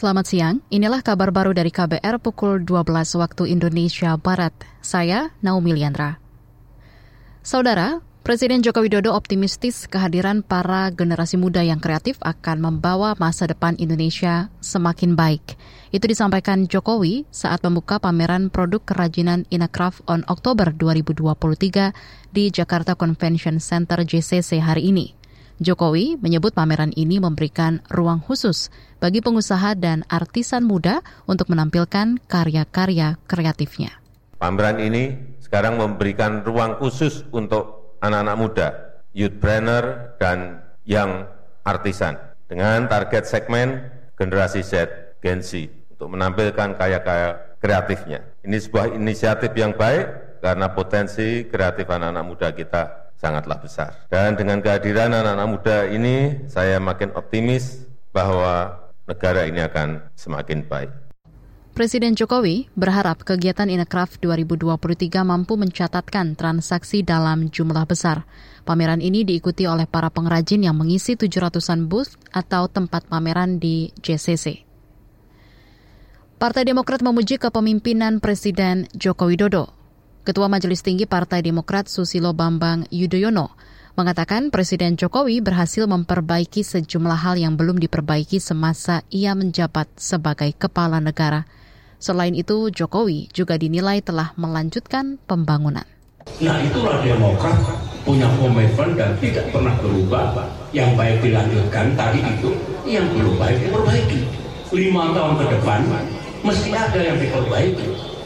Selamat siang, inilah kabar baru dari KBR pukul 12 waktu Indonesia Barat. Saya Naomi Liandra. Saudara, Presiden Joko Widodo optimistis kehadiran para generasi muda yang kreatif akan membawa masa depan Indonesia semakin baik. Itu disampaikan Jokowi saat membuka pameran produk kerajinan Inakraf on Oktober 2023 di Jakarta Convention Center JCC hari ini. Jokowi menyebut pameran ini memberikan ruang khusus bagi pengusaha dan artisan muda untuk menampilkan karya-karya kreatifnya. Pameran ini sekarang memberikan ruang khusus untuk anak-anak muda, youth planner, dan yang artisan dengan target segmen generasi Z, Gen Z untuk menampilkan karya-karya kreatifnya. Ini sebuah inisiatif yang baik karena potensi kreatif anak-anak muda kita sangatlah besar. Dan dengan kehadiran anak-anak muda ini, saya makin optimis bahwa negara ini akan semakin baik. Presiden Jokowi berharap kegiatan Inacraft 2023 mampu mencatatkan transaksi dalam jumlah besar. Pameran ini diikuti oleh para pengrajin yang mengisi 700-an booth atau tempat pameran di JCC. Partai Demokrat memuji kepemimpinan Presiden Joko Widodo. Ketua Majelis Tinggi Partai Demokrat Susilo Bambang Yudhoyono mengatakan Presiden Jokowi berhasil memperbaiki sejumlah hal yang belum diperbaiki semasa ia menjabat sebagai kepala negara. Selain itu, Jokowi juga dinilai telah melanjutkan pembangunan. Nah itulah Demokrat punya komitmen dan tidak pernah berubah. Yang baik dilanjutkan tadi itu, yang belum baik diperbaiki. Lima tahun ke depan mesti ada yang diperbaiki.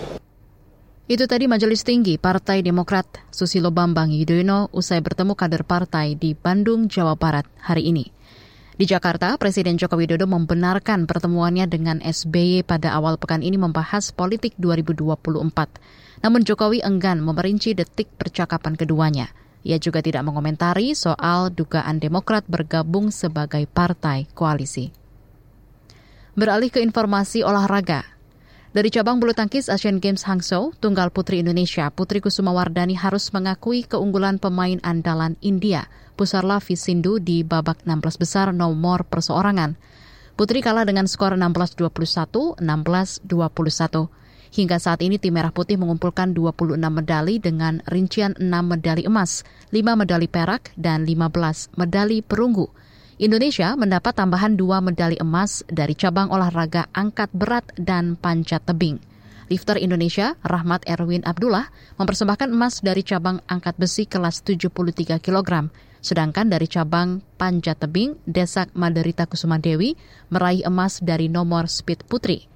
Itu tadi Majelis Tinggi Partai Demokrat Susilo Bambang Yudhoyono usai bertemu kader partai di Bandung, Jawa Barat hari ini. Di Jakarta, Presiden Joko Widodo membenarkan pertemuannya dengan SBY pada awal pekan ini membahas politik 2024. Namun Jokowi enggan memerinci detik percakapan keduanya. Ia juga tidak mengomentari soal dugaan Demokrat bergabung sebagai partai koalisi. Beralih ke informasi olahraga, dari cabang bulu tangkis Asian Games Hangzhou, tunggal putri Indonesia Putri Kusuma Wardani harus mengakui keunggulan pemain andalan India, Pusarla Visindu di babak 16 besar nomor perseorangan. Putri kalah dengan skor 16-21, 16-21. Hingga saat ini tim Merah Putih mengumpulkan 26 medali dengan rincian 6 medali emas, 5 medali perak, dan 15 medali perunggu. Indonesia mendapat tambahan dua medali emas dari cabang olahraga angkat berat dan panjat tebing. Lifter Indonesia, Rahmat Erwin Abdullah, mempersembahkan emas dari cabang angkat besi kelas 73 kg. Sedangkan dari cabang panjat tebing, Desak Maderita Kusuma Dewi meraih emas dari nomor speed putri.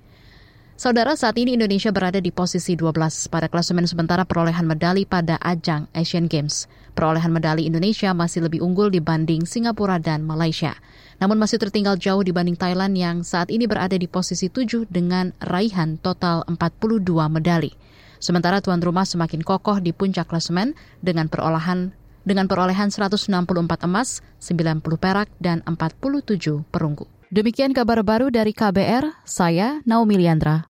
Saudara, saat ini Indonesia berada di posisi 12 pada klasemen sementara perolehan medali pada ajang Asian Games. Perolehan medali Indonesia masih lebih unggul dibanding Singapura dan Malaysia. Namun masih tertinggal jauh dibanding Thailand yang saat ini berada di posisi 7 dengan raihan total 42 medali. Sementara tuan rumah semakin kokoh di puncak klasemen dengan perolehan dengan perolehan 164 emas, 90 perak, dan 47 perunggu. Demikian kabar baru dari KBR, saya Naomi Liandra.